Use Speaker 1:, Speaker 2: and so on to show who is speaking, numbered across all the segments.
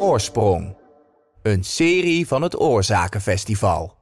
Speaker 1: Oorsprong. Een serie van het Oorzakenfestival.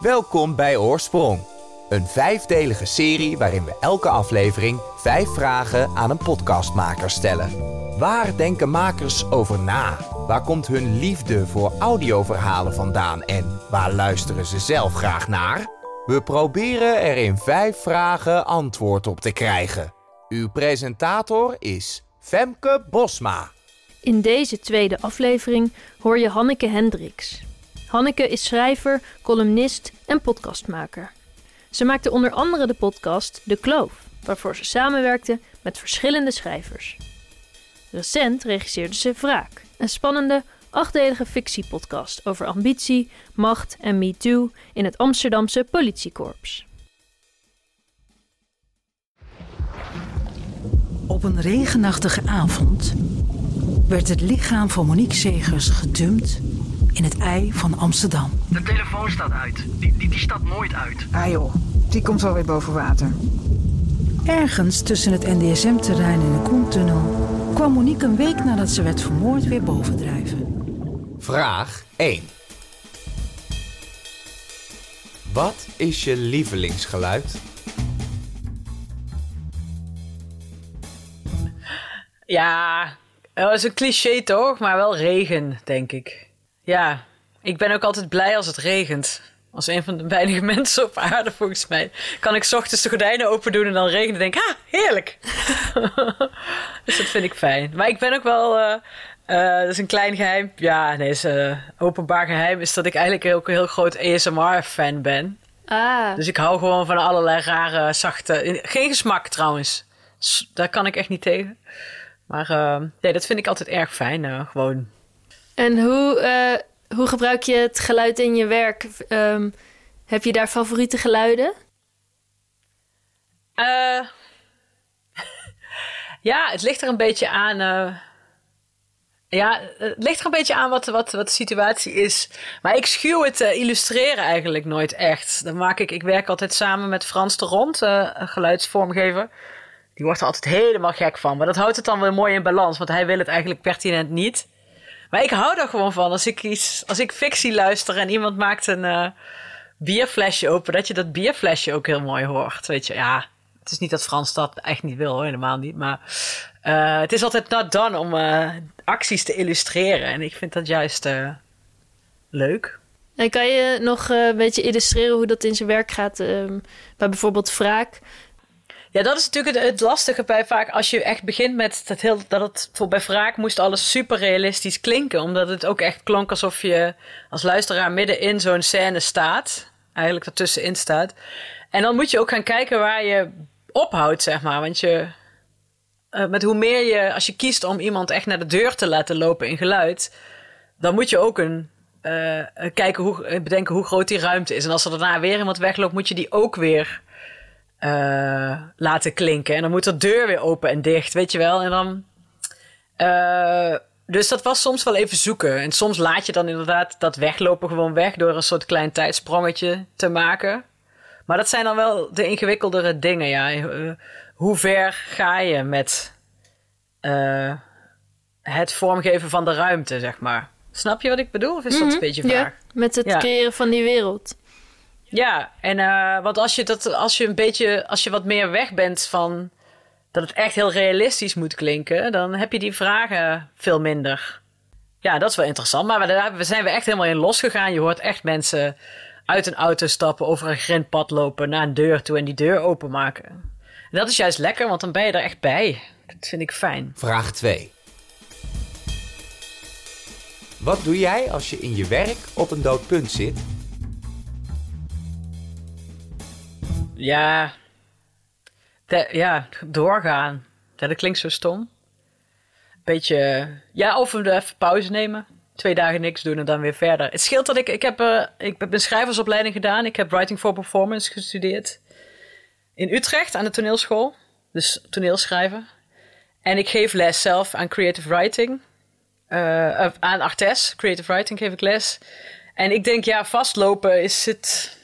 Speaker 1: Welkom bij Oorsprong. Een vijfdelige serie waarin we elke aflevering vijf vragen aan een podcastmaker stellen. Waar denken makers over na? Waar komt hun liefde voor audioverhalen vandaan en waar luisteren ze zelf graag naar? We proberen er in vijf vragen antwoord op te krijgen. Uw presentator is Femke Bosma.
Speaker 2: In deze tweede aflevering hoor je Hanneke Hendricks. Hanneke is schrijver, columnist en podcastmaker. Ze maakte onder andere de podcast De Kloof, waarvoor ze samenwerkte met verschillende schrijvers. Recent regisseerde ze Wraak, een spannende, achtdelige fictiepodcast over ambitie, macht en MeToo in het Amsterdamse politiekorps.
Speaker 3: Op een regenachtige avond werd het lichaam van Monique Segers gedumpt in het ei van Amsterdam.
Speaker 4: De telefoon staat uit. Die, die, die staat nooit uit.
Speaker 5: Ah joh, die komt wel weer boven water.
Speaker 3: Ergens tussen het NDSM-terrein en de Koentunnel kwam Monique een week nadat ze werd vermoord weer bovendrijven.
Speaker 1: Vraag 1. Wat is je lievelingsgeluid?
Speaker 6: Ja, dat is een cliché toch? Maar wel regen, denk ik. Ja, ik ben ook altijd blij als het regent. Als een van de weinige mensen op aarde, volgens mij. Kan ik 's ochtends de gordijnen open doen en dan regenen en denk ah, heerlijk. dus dat vind ik fijn. Maar ik ben ook wel... eh, eh, dat is een klein geheim. Ja, nee, is eh, openbaar geheim. Is dat ik eigenlijk ook een heel groot ASMR-fan ben.
Speaker 2: Ah,
Speaker 6: Dus ik hou gewoon van allerlei rare, zachte... Geen gesmak trouwens. Daar kan ik echt niet tegen. Maar eh, nee, dat vind ik altijd erg fijn. eh, gewoon.
Speaker 2: en hoe, eh, hoe gebruik je het geluid in je werk? Ehm, heb je daar favoriete geluiden?
Speaker 6: Eh, ja, het ligt er een beetje aan. ja, het ligt er een beetje aan wat, wat, wat de situatie is. Maar ik schuw het illustreren eigenlijk nooit echt. Dan maak ik, ik werk altijd samen met Frans de Rond, geluidsvormgever. Die wordt er altijd helemaal gek van. Maar dat houdt het dan weer mooi in balans, want hij wil het eigenlijk pertinent niet. Maar ik hou er gewoon van. Als ik, iets, als ik fictie luister en iemand maakt een eh, bierflesje open, dat je dat bierflesje ook heel mooi hoort. Weet je, ja. Het is niet dat Frans dat echt niet wil, hoor, helemaal niet. Maar eh, het is altijd not done om eh, acties te illustreren. En ik vind dat juist leuk.
Speaker 2: En kan je nog een beetje illustreren hoe dat in zijn werk gaat ehm, bij bijvoorbeeld wraak?
Speaker 6: Ja, dat is natuurlijk het, lastige bij vaak als je echt begint met dat heel dat het voor bij wraak moest alles super realistisch klinken, omdat het ook echt klonk alsof je als luisteraar midden in zo'n scène staat, eigenlijk ertussenin staat. En dan moet je ook gaan kijken waar je ophoudt, zeg maar, want je eh, met hoe meer je als je kiest om iemand echt naar de deur te laten lopen in geluid, dan moet je ook een eh, kijken hoe eh, bedenken hoe groot die ruimte is. En als er daarna weer iemand wegloopt, moet je die ook weer eh, laten klinken. En dan moet de deur weer open en dicht, weet je wel. En dan. eh, dus dat was soms wel even zoeken. En soms laat je dan inderdaad dat weglopen gewoon weg door een soort klein tijdsprongetje te maken. Maar dat zijn dan wel de ingewikkeldere dingen, ja. Eh, hoe ver ga je met het vormgeven van de ruimte, zeg maar? Snap je wat ik bedoel? Of is dat een beetje vaag?
Speaker 2: Ja, met het
Speaker 6: Ja.
Speaker 2: creëren van die wereld.
Speaker 6: Ja, en eh, want als je, dat, als je een beetje, als je wat meer weg bent van dat het echt heel realistisch moet klinken, dan heb je die vragen veel minder. Ja, dat is wel interessant. Maar daar zijn we echt helemaal in losgegaan. Je hoort echt mensen uit een auto stappen, over een grindpad lopen, naar een deur toe en die deur openmaken. En dat is juist lekker, want dan ben je er echt bij. Dat vind ik fijn.
Speaker 1: Vraag 2. Wat doe jij als je in je werk op een dood punt zit?
Speaker 6: Ja, ja, doorgaan. Ja, dat klinkt zo stom. Beetje, ja, of we even pauze nemen. Twee dagen niks doen en dan weer verder. Het scheelt dat ik, ik heb, eh, ik heb een schrijversopleiding gedaan. Ik heb Writing for Performance gestudeerd. In Utrecht aan de toneelschool. Dus toneelschrijven. En ik geef les zelf aan creative writing. Eh, of aan Artes, creative writing geef ik les. En ik denk, ja, vastlopen is het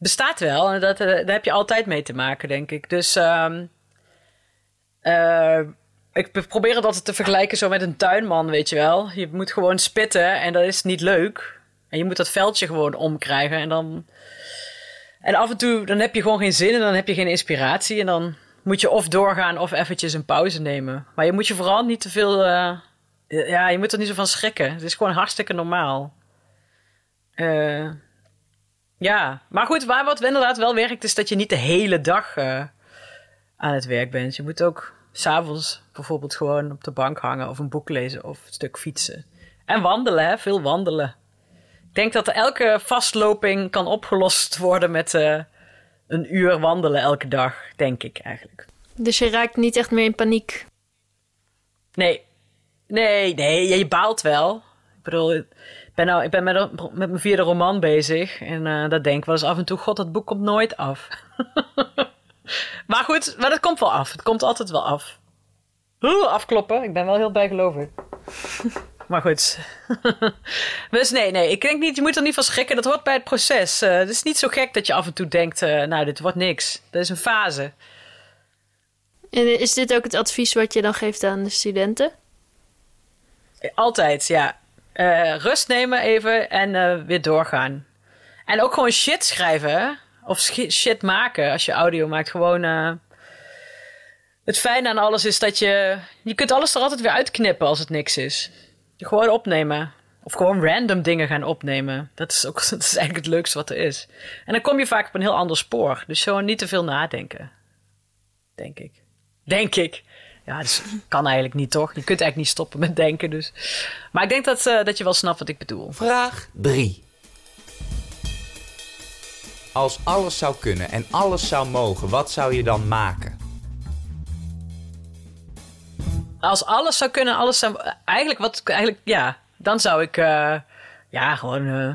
Speaker 6: bestaat wel. En dat, eh, daar heb je altijd mee te maken, denk ik. Dus Eh, ik be- probeer het altijd te vergelijken zo met een tuinman, weet je wel. Je moet gewoon spitten en dat is niet leuk. En je moet dat veldje gewoon omkrijgen en dan... En af en toe, dan heb je gewoon geen zin en dan heb je geen inspiratie. En dan moet je of doorgaan of eventjes een pauze nemen. Maar je moet je vooral niet te veel... eh, ja, je moet er niet zo van schrikken. Het is gewoon hartstikke normaal. Eh, ja, maar goed, waar wat inderdaad wel werkt, is dat je niet de hele dag eh, aan het werk bent. Je moet ook s'avonds bijvoorbeeld gewoon op de bank hangen of een boek lezen of een stuk fietsen. En wandelen, hè? veel wandelen. Ik denk dat elke vastloping kan opgelost worden met eh, een uur wandelen elke dag, denk ik eigenlijk.
Speaker 2: Dus je raakt niet echt meer in paniek.
Speaker 6: Nee, nee, nee, je baalt wel. Ik bedoel, ben, nou, ik ben met, met mijn vierde roman bezig. En eh dat denk ik wel eens af en toe, god, dat boek komt nooit af. maar goed, maar dat komt wel af. Het komt altijd wel af. Oeh, afkloppen, ik ben wel heel bijgelovig. maar goed. dus nee, nee, ik denk niet, je moet er niet van schrikken. Dat hoort bij het proces. Eh, het is niet zo gek dat je af en toe denkt, eh, nou, dit wordt niks. Dat is een fase.
Speaker 2: En is dit ook het advies wat je dan geeft aan de studenten?
Speaker 6: Altijd, ja. Eh, rust nemen even en eh, weer doorgaan. En ook gewoon shit schrijven? Of shit maken als je audio maakt. Gewoon. eh, Het fijne aan alles is dat je. Je kunt alles er altijd weer uitknippen als het niks is. Gewoon opnemen. Of gewoon random dingen gaan opnemen. Dat is, ook, dat is eigenlijk het leukste wat er is. En dan kom je vaak op een heel ander spoor. Dus gewoon niet te veel nadenken. Denk ik. Denk ik. Ja, dat kan eigenlijk niet, toch? Je kunt eigenlijk niet stoppen met denken, dus... Maar ik denk dat, eh, dat je wel snapt wat ik bedoel.
Speaker 1: Vraag 3. Als alles zou kunnen en alles zou mogen, wat zou je dan maken?
Speaker 6: Als alles zou kunnen, alles zou... Eigenlijk, wat... Eigenlijk, ja. Dan zou ik... eh, ja, gewoon... eh,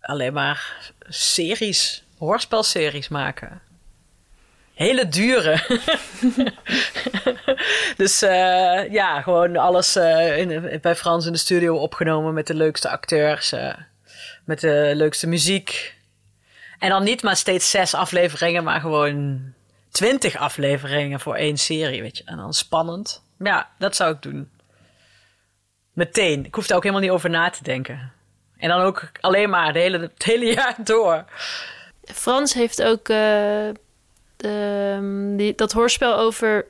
Speaker 6: alleen maar series. Hoorspelseries maken. Hele dure. dus eh, ja, gewoon alles eh, in, bij Frans in de studio opgenomen met de leukste acteurs. eh, met de leukste muziek. En dan niet maar steeds zes afleveringen, maar gewoon twintig afleveringen voor één serie, weet je. En dan spannend. Ja, dat zou ik doen. Meteen. Ik hoef daar ook helemaal niet over na te denken. En dan ook alleen maar de hele, het hele jaar door.
Speaker 2: Frans heeft ook de- die, dat hoorspel over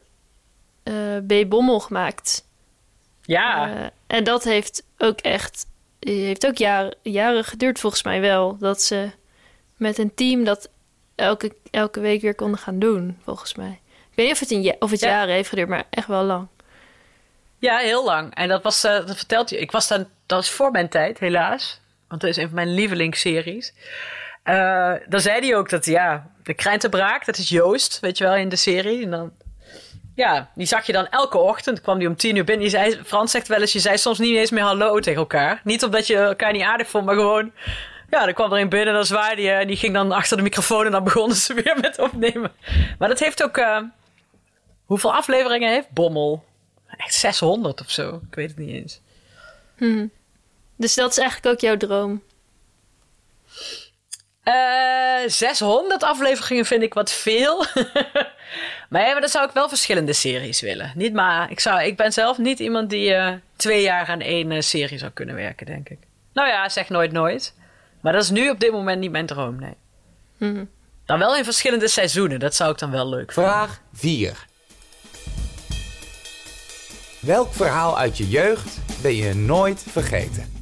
Speaker 2: B. Bommel gemaakt.
Speaker 6: Ja,
Speaker 2: Eh, en dat heeft ook echt heeft ook jaren, jaren geduurd volgens mij wel. Dat ze met een team dat elke, elke week weer konden gaan doen, volgens mij. Ik weet niet of het, een, of het
Speaker 6: Ja.
Speaker 2: jaren heeft geduurd, maar echt wel lang.
Speaker 6: ja, heel lang. En dat was, eh, dat vertelt je. Ik was dan, dat was voor mijn tijd, helaas. Want dat is een van mijn lievelingsseries. Eh dan zei hij ook dat, ja, de krentenbraak, dat is Joost, weet je wel, in de serie. En dan, ja, die zag je dan elke ochtend. kwam die om tien uur binnen. Die zei, Frans zegt wel eens, je zei soms niet eens meer hallo tegen elkaar. Niet omdat je elkaar niet aardig vond, maar gewoon... Ja, dan kwam er een binnen, dan zwaaide je. En die ging dan achter de microfoon en dan begonnen ze weer met opnemen. Maar dat heeft ook... eh, hoeveel afleveringen heeft Bommel? Echt 600 of zo. Ik weet het niet eens.
Speaker 2: Dus dat is eigenlijk ook jouw droom.
Speaker 6: Eh 600 afleveringen vind ik wat veel. maar ja, maar dan zou ik wel verschillende series willen. Niet maar, ik, zou, ik ben zelf niet iemand die eh, twee jaar aan één eh, serie zou kunnen werken, denk ik. Nou ja, zeg nooit nooit. Maar dat is nu op dit moment niet mijn droom, nee.
Speaker 2: Mhm.
Speaker 6: Dan wel in verschillende seizoenen, dat zou ik dan wel leuk vinden.
Speaker 1: Vraag 4. Welk verhaal uit je jeugd ben je nooit vergeten?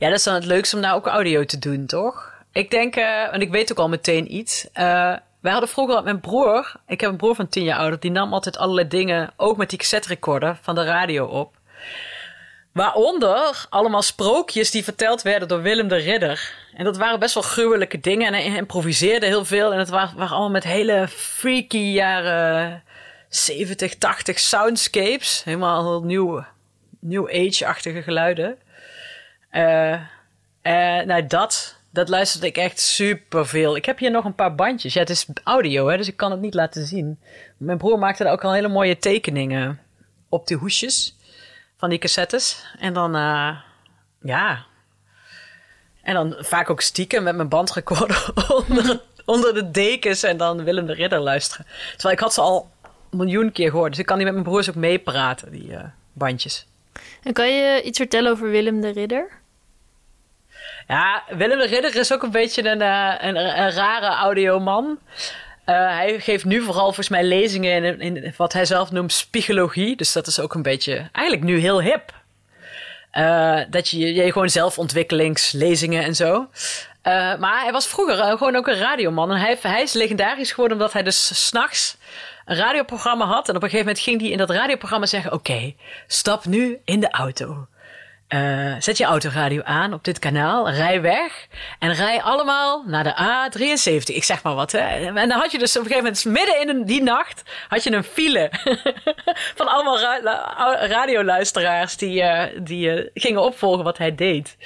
Speaker 6: Ja, dat is dan het leukste om nou ook audio te doen, toch? Ik denk, eh en ik weet ook al meteen iets. Eh wij hadden vroeger met mijn broer, ik heb een broer van tien jaar ouder, die nam altijd allerlei dingen, ook met die cassette recorder van de radio op. Waaronder allemaal sprookjes die verteld werden door Willem de Ridder. En dat waren best wel gruwelijke dingen. En hij improviseerde heel veel. En het waren, waren allemaal met hele freaky jaren 70, 80 soundscapes. Helemaal heel nieuw, new age-achtige geluiden. Eh, nou, dat, dat luisterde ik echt super veel. Ik heb hier nog een paar bandjes. Het is audio, hè, dus ik kan het niet laten zien. Mijn broer maakte daar ook al hele mooie tekeningen op die hoesjes van die cassettes. En dan, eh, ja. En dan vaak ook stiekem met mijn bandrecorder onder, onder de dekens en dan Willem de Ridder luisteren. Terwijl ik had ze al een miljoen keer gehoord. Dus ik kan die met mijn broers ook meepraten, die bandjes.
Speaker 2: En kan je iets vertellen over Willem de Ridder?
Speaker 6: Ja, Willem de Ridder is ook een beetje een, uh, een, een, rare audioman. Uh, hij geeft nu vooral volgens mij lezingen in, in, wat hij zelf noemt spiegologie. Dus dat is ook een beetje, eigenlijk nu heel hip. Uh, dat je, je gewoon zelfontwikkelingslezingen en zo. Maar hij was vroeger gewoon ook een radioman. En hij, hij is legendarisch geworden omdat hij dus s'nachts een radioprogramma had. En op een gegeven moment ging hij in dat radioprogramma zeggen: Oké, stap nu in de auto. Uh, zet je autoradio aan op dit kanaal, rij weg en rij allemaal naar de A73. Ik zeg maar wat, hè. En dan had je dus op een gegeven moment, midden in die nacht, had je een file van allemaal ra radioluisteraars die, uh, die uh, gingen opvolgen wat hij deed.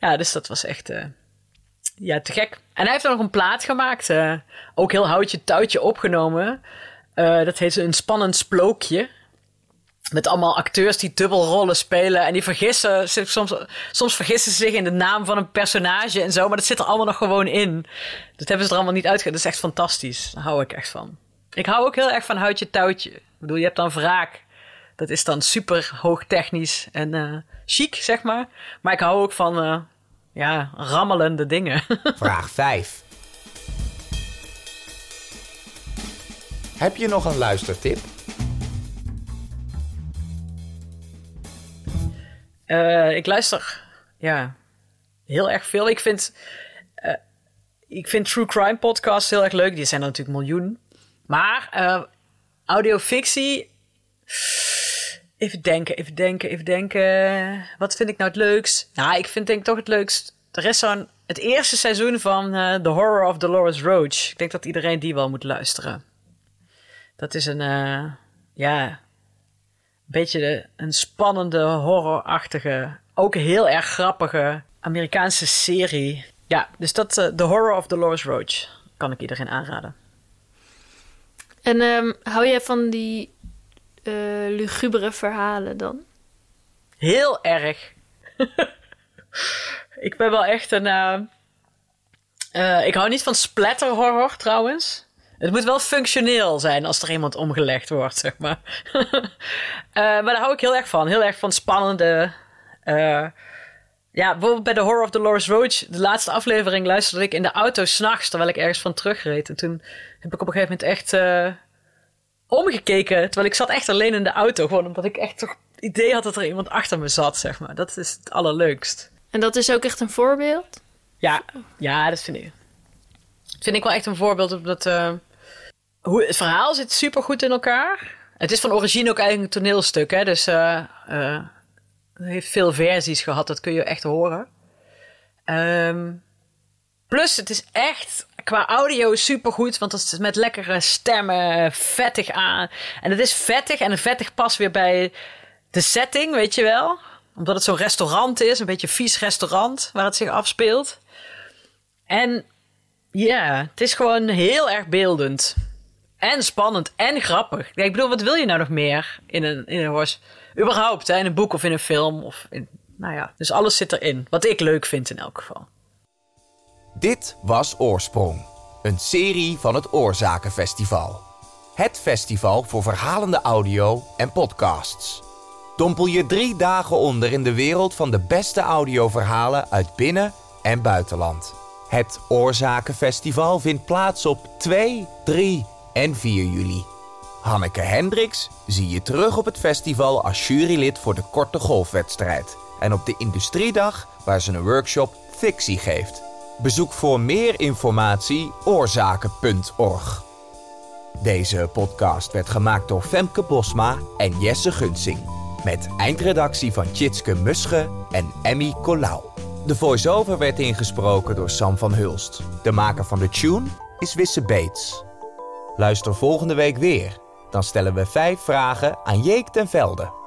Speaker 6: Ja, dus dat was echt ja, te gek. En hij heeft er nog een plaat gemaakt, ook heel houtje touwtje opgenomen. dat heet een spannend splookje. Met allemaal acteurs die dubbelrollen spelen. En die vergissen, soms, soms vergissen ze zich in de naam van een personage en zo. Maar dat zit er allemaal nog gewoon in. Dat hebben ze er allemaal niet uitgehaald. Dat is echt fantastisch. Daar hou ik echt van. Ik hou ook heel erg van houtje touwtje. Ik bedoel, je hebt dan wraak. Dat is dan super hoog technisch en uh, chic, zeg maar. Maar ik hou ook van, uh, ja, rammelende dingen.
Speaker 1: Vraag 5. Heb je nog een luistertip?
Speaker 6: Uh, ik luister ja, heel erg veel. Ik vind, uh, ik vind true crime podcasts heel erg leuk. Die zijn er natuurlijk miljoen. Maar uh, audiofictie. Even denken, even denken, even denken. Wat vind ik nou het leukst? Nou, ik vind denk ik toch het leukst. Er is zo'n. Het eerste seizoen van The Horror of Dolores Roach. Ik denk dat iedereen die wel moet luisteren. Dat is een. ja, beetje de, een spannende, horrorachtige, ook heel erg grappige Amerikaanse serie. Ja, dus dat uh, The Horror of Dolores Roach kan ik iedereen aanraden.
Speaker 2: En um, hou jij van die uh, lugubere verhalen dan?
Speaker 6: Heel erg. ik ben wel echt een. Uh, ik hou niet van splatter horror trouwens. Het moet wel functioneel zijn als er iemand omgelegd wordt, zeg maar. uh, maar daar hou ik heel erg van. Heel erg van spannende. Uh, ja, bijvoorbeeld bij The Horror of Dolores Roach, de laatste aflevering, luisterde ik in de auto s'nachts terwijl ik ergens van terugreed. En toen heb ik op een gegeven moment echt uh, omgekeken. Terwijl ik zat echt alleen in de auto. Gewoon omdat ik echt toch het idee had dat er iemand achter me zat, zeg maar. Dat is het allerleukst.
Speaker 2: En dat is ook echt een voorbeeld?
Speaker 6: Ja, ja dat vind ik. Dat vind ik wel echt een voorbeeld. Omdat, uh, hoe, het verhaal zit super goed in elkaar. Het is van origine ook eigenlijk een toneelstuk, hè? Dus uh, uh, het heeft veel versies gehad, dat kun je echt horen. Um, plus, het is echt qua audio super goed, want het is met lekkere stemmen, vettig aan. En het is vettig en vettig past weer bij de setting, weet je wel. Omdat het zo'n restaurant is, een beetje vies restaurant waar het zich afspeelt. En ja, het is gewoon heel erg beeldend. En spannend en grappig. Ja, ik bedoel, wat wil je nou nog meer in een, in een horse? Überhaupt, hè, in een boek of in een film. Of in, nou ja, dus alles zit erin. Wat ik leuk vind in elk geval.
Speaker 1: Dit was Oorsprong. Een serie van het Oorzakenfestival. Het festival voor verhalende audio en podcasts. Dompel je drie dagen onder in de wereld van de beste audioverhalen uit binnen- en buitenland. Het Oorzakenfestival vindt plaats op 2, 3 en 4 juli. Hanneke Hendricks zie je terug op het festival als jurylid voor de korte golfwedstrijd. En op de Industriedag waar ze een workshop fictie geeft. Bezoek voor meer informatie oorzaken.org. Deze podcast werd gemaakt door Femke Bosma en Jesse Gunsing. Met eindredactie van Tjitske Musche en Emmy Colau. De voice-over werd ingesproken door Sam van Hulst. De maker van de tune is Wisse Bates. Luister volgende week weer. Dan stellen we vijf vragen aan Jeek ten Velde.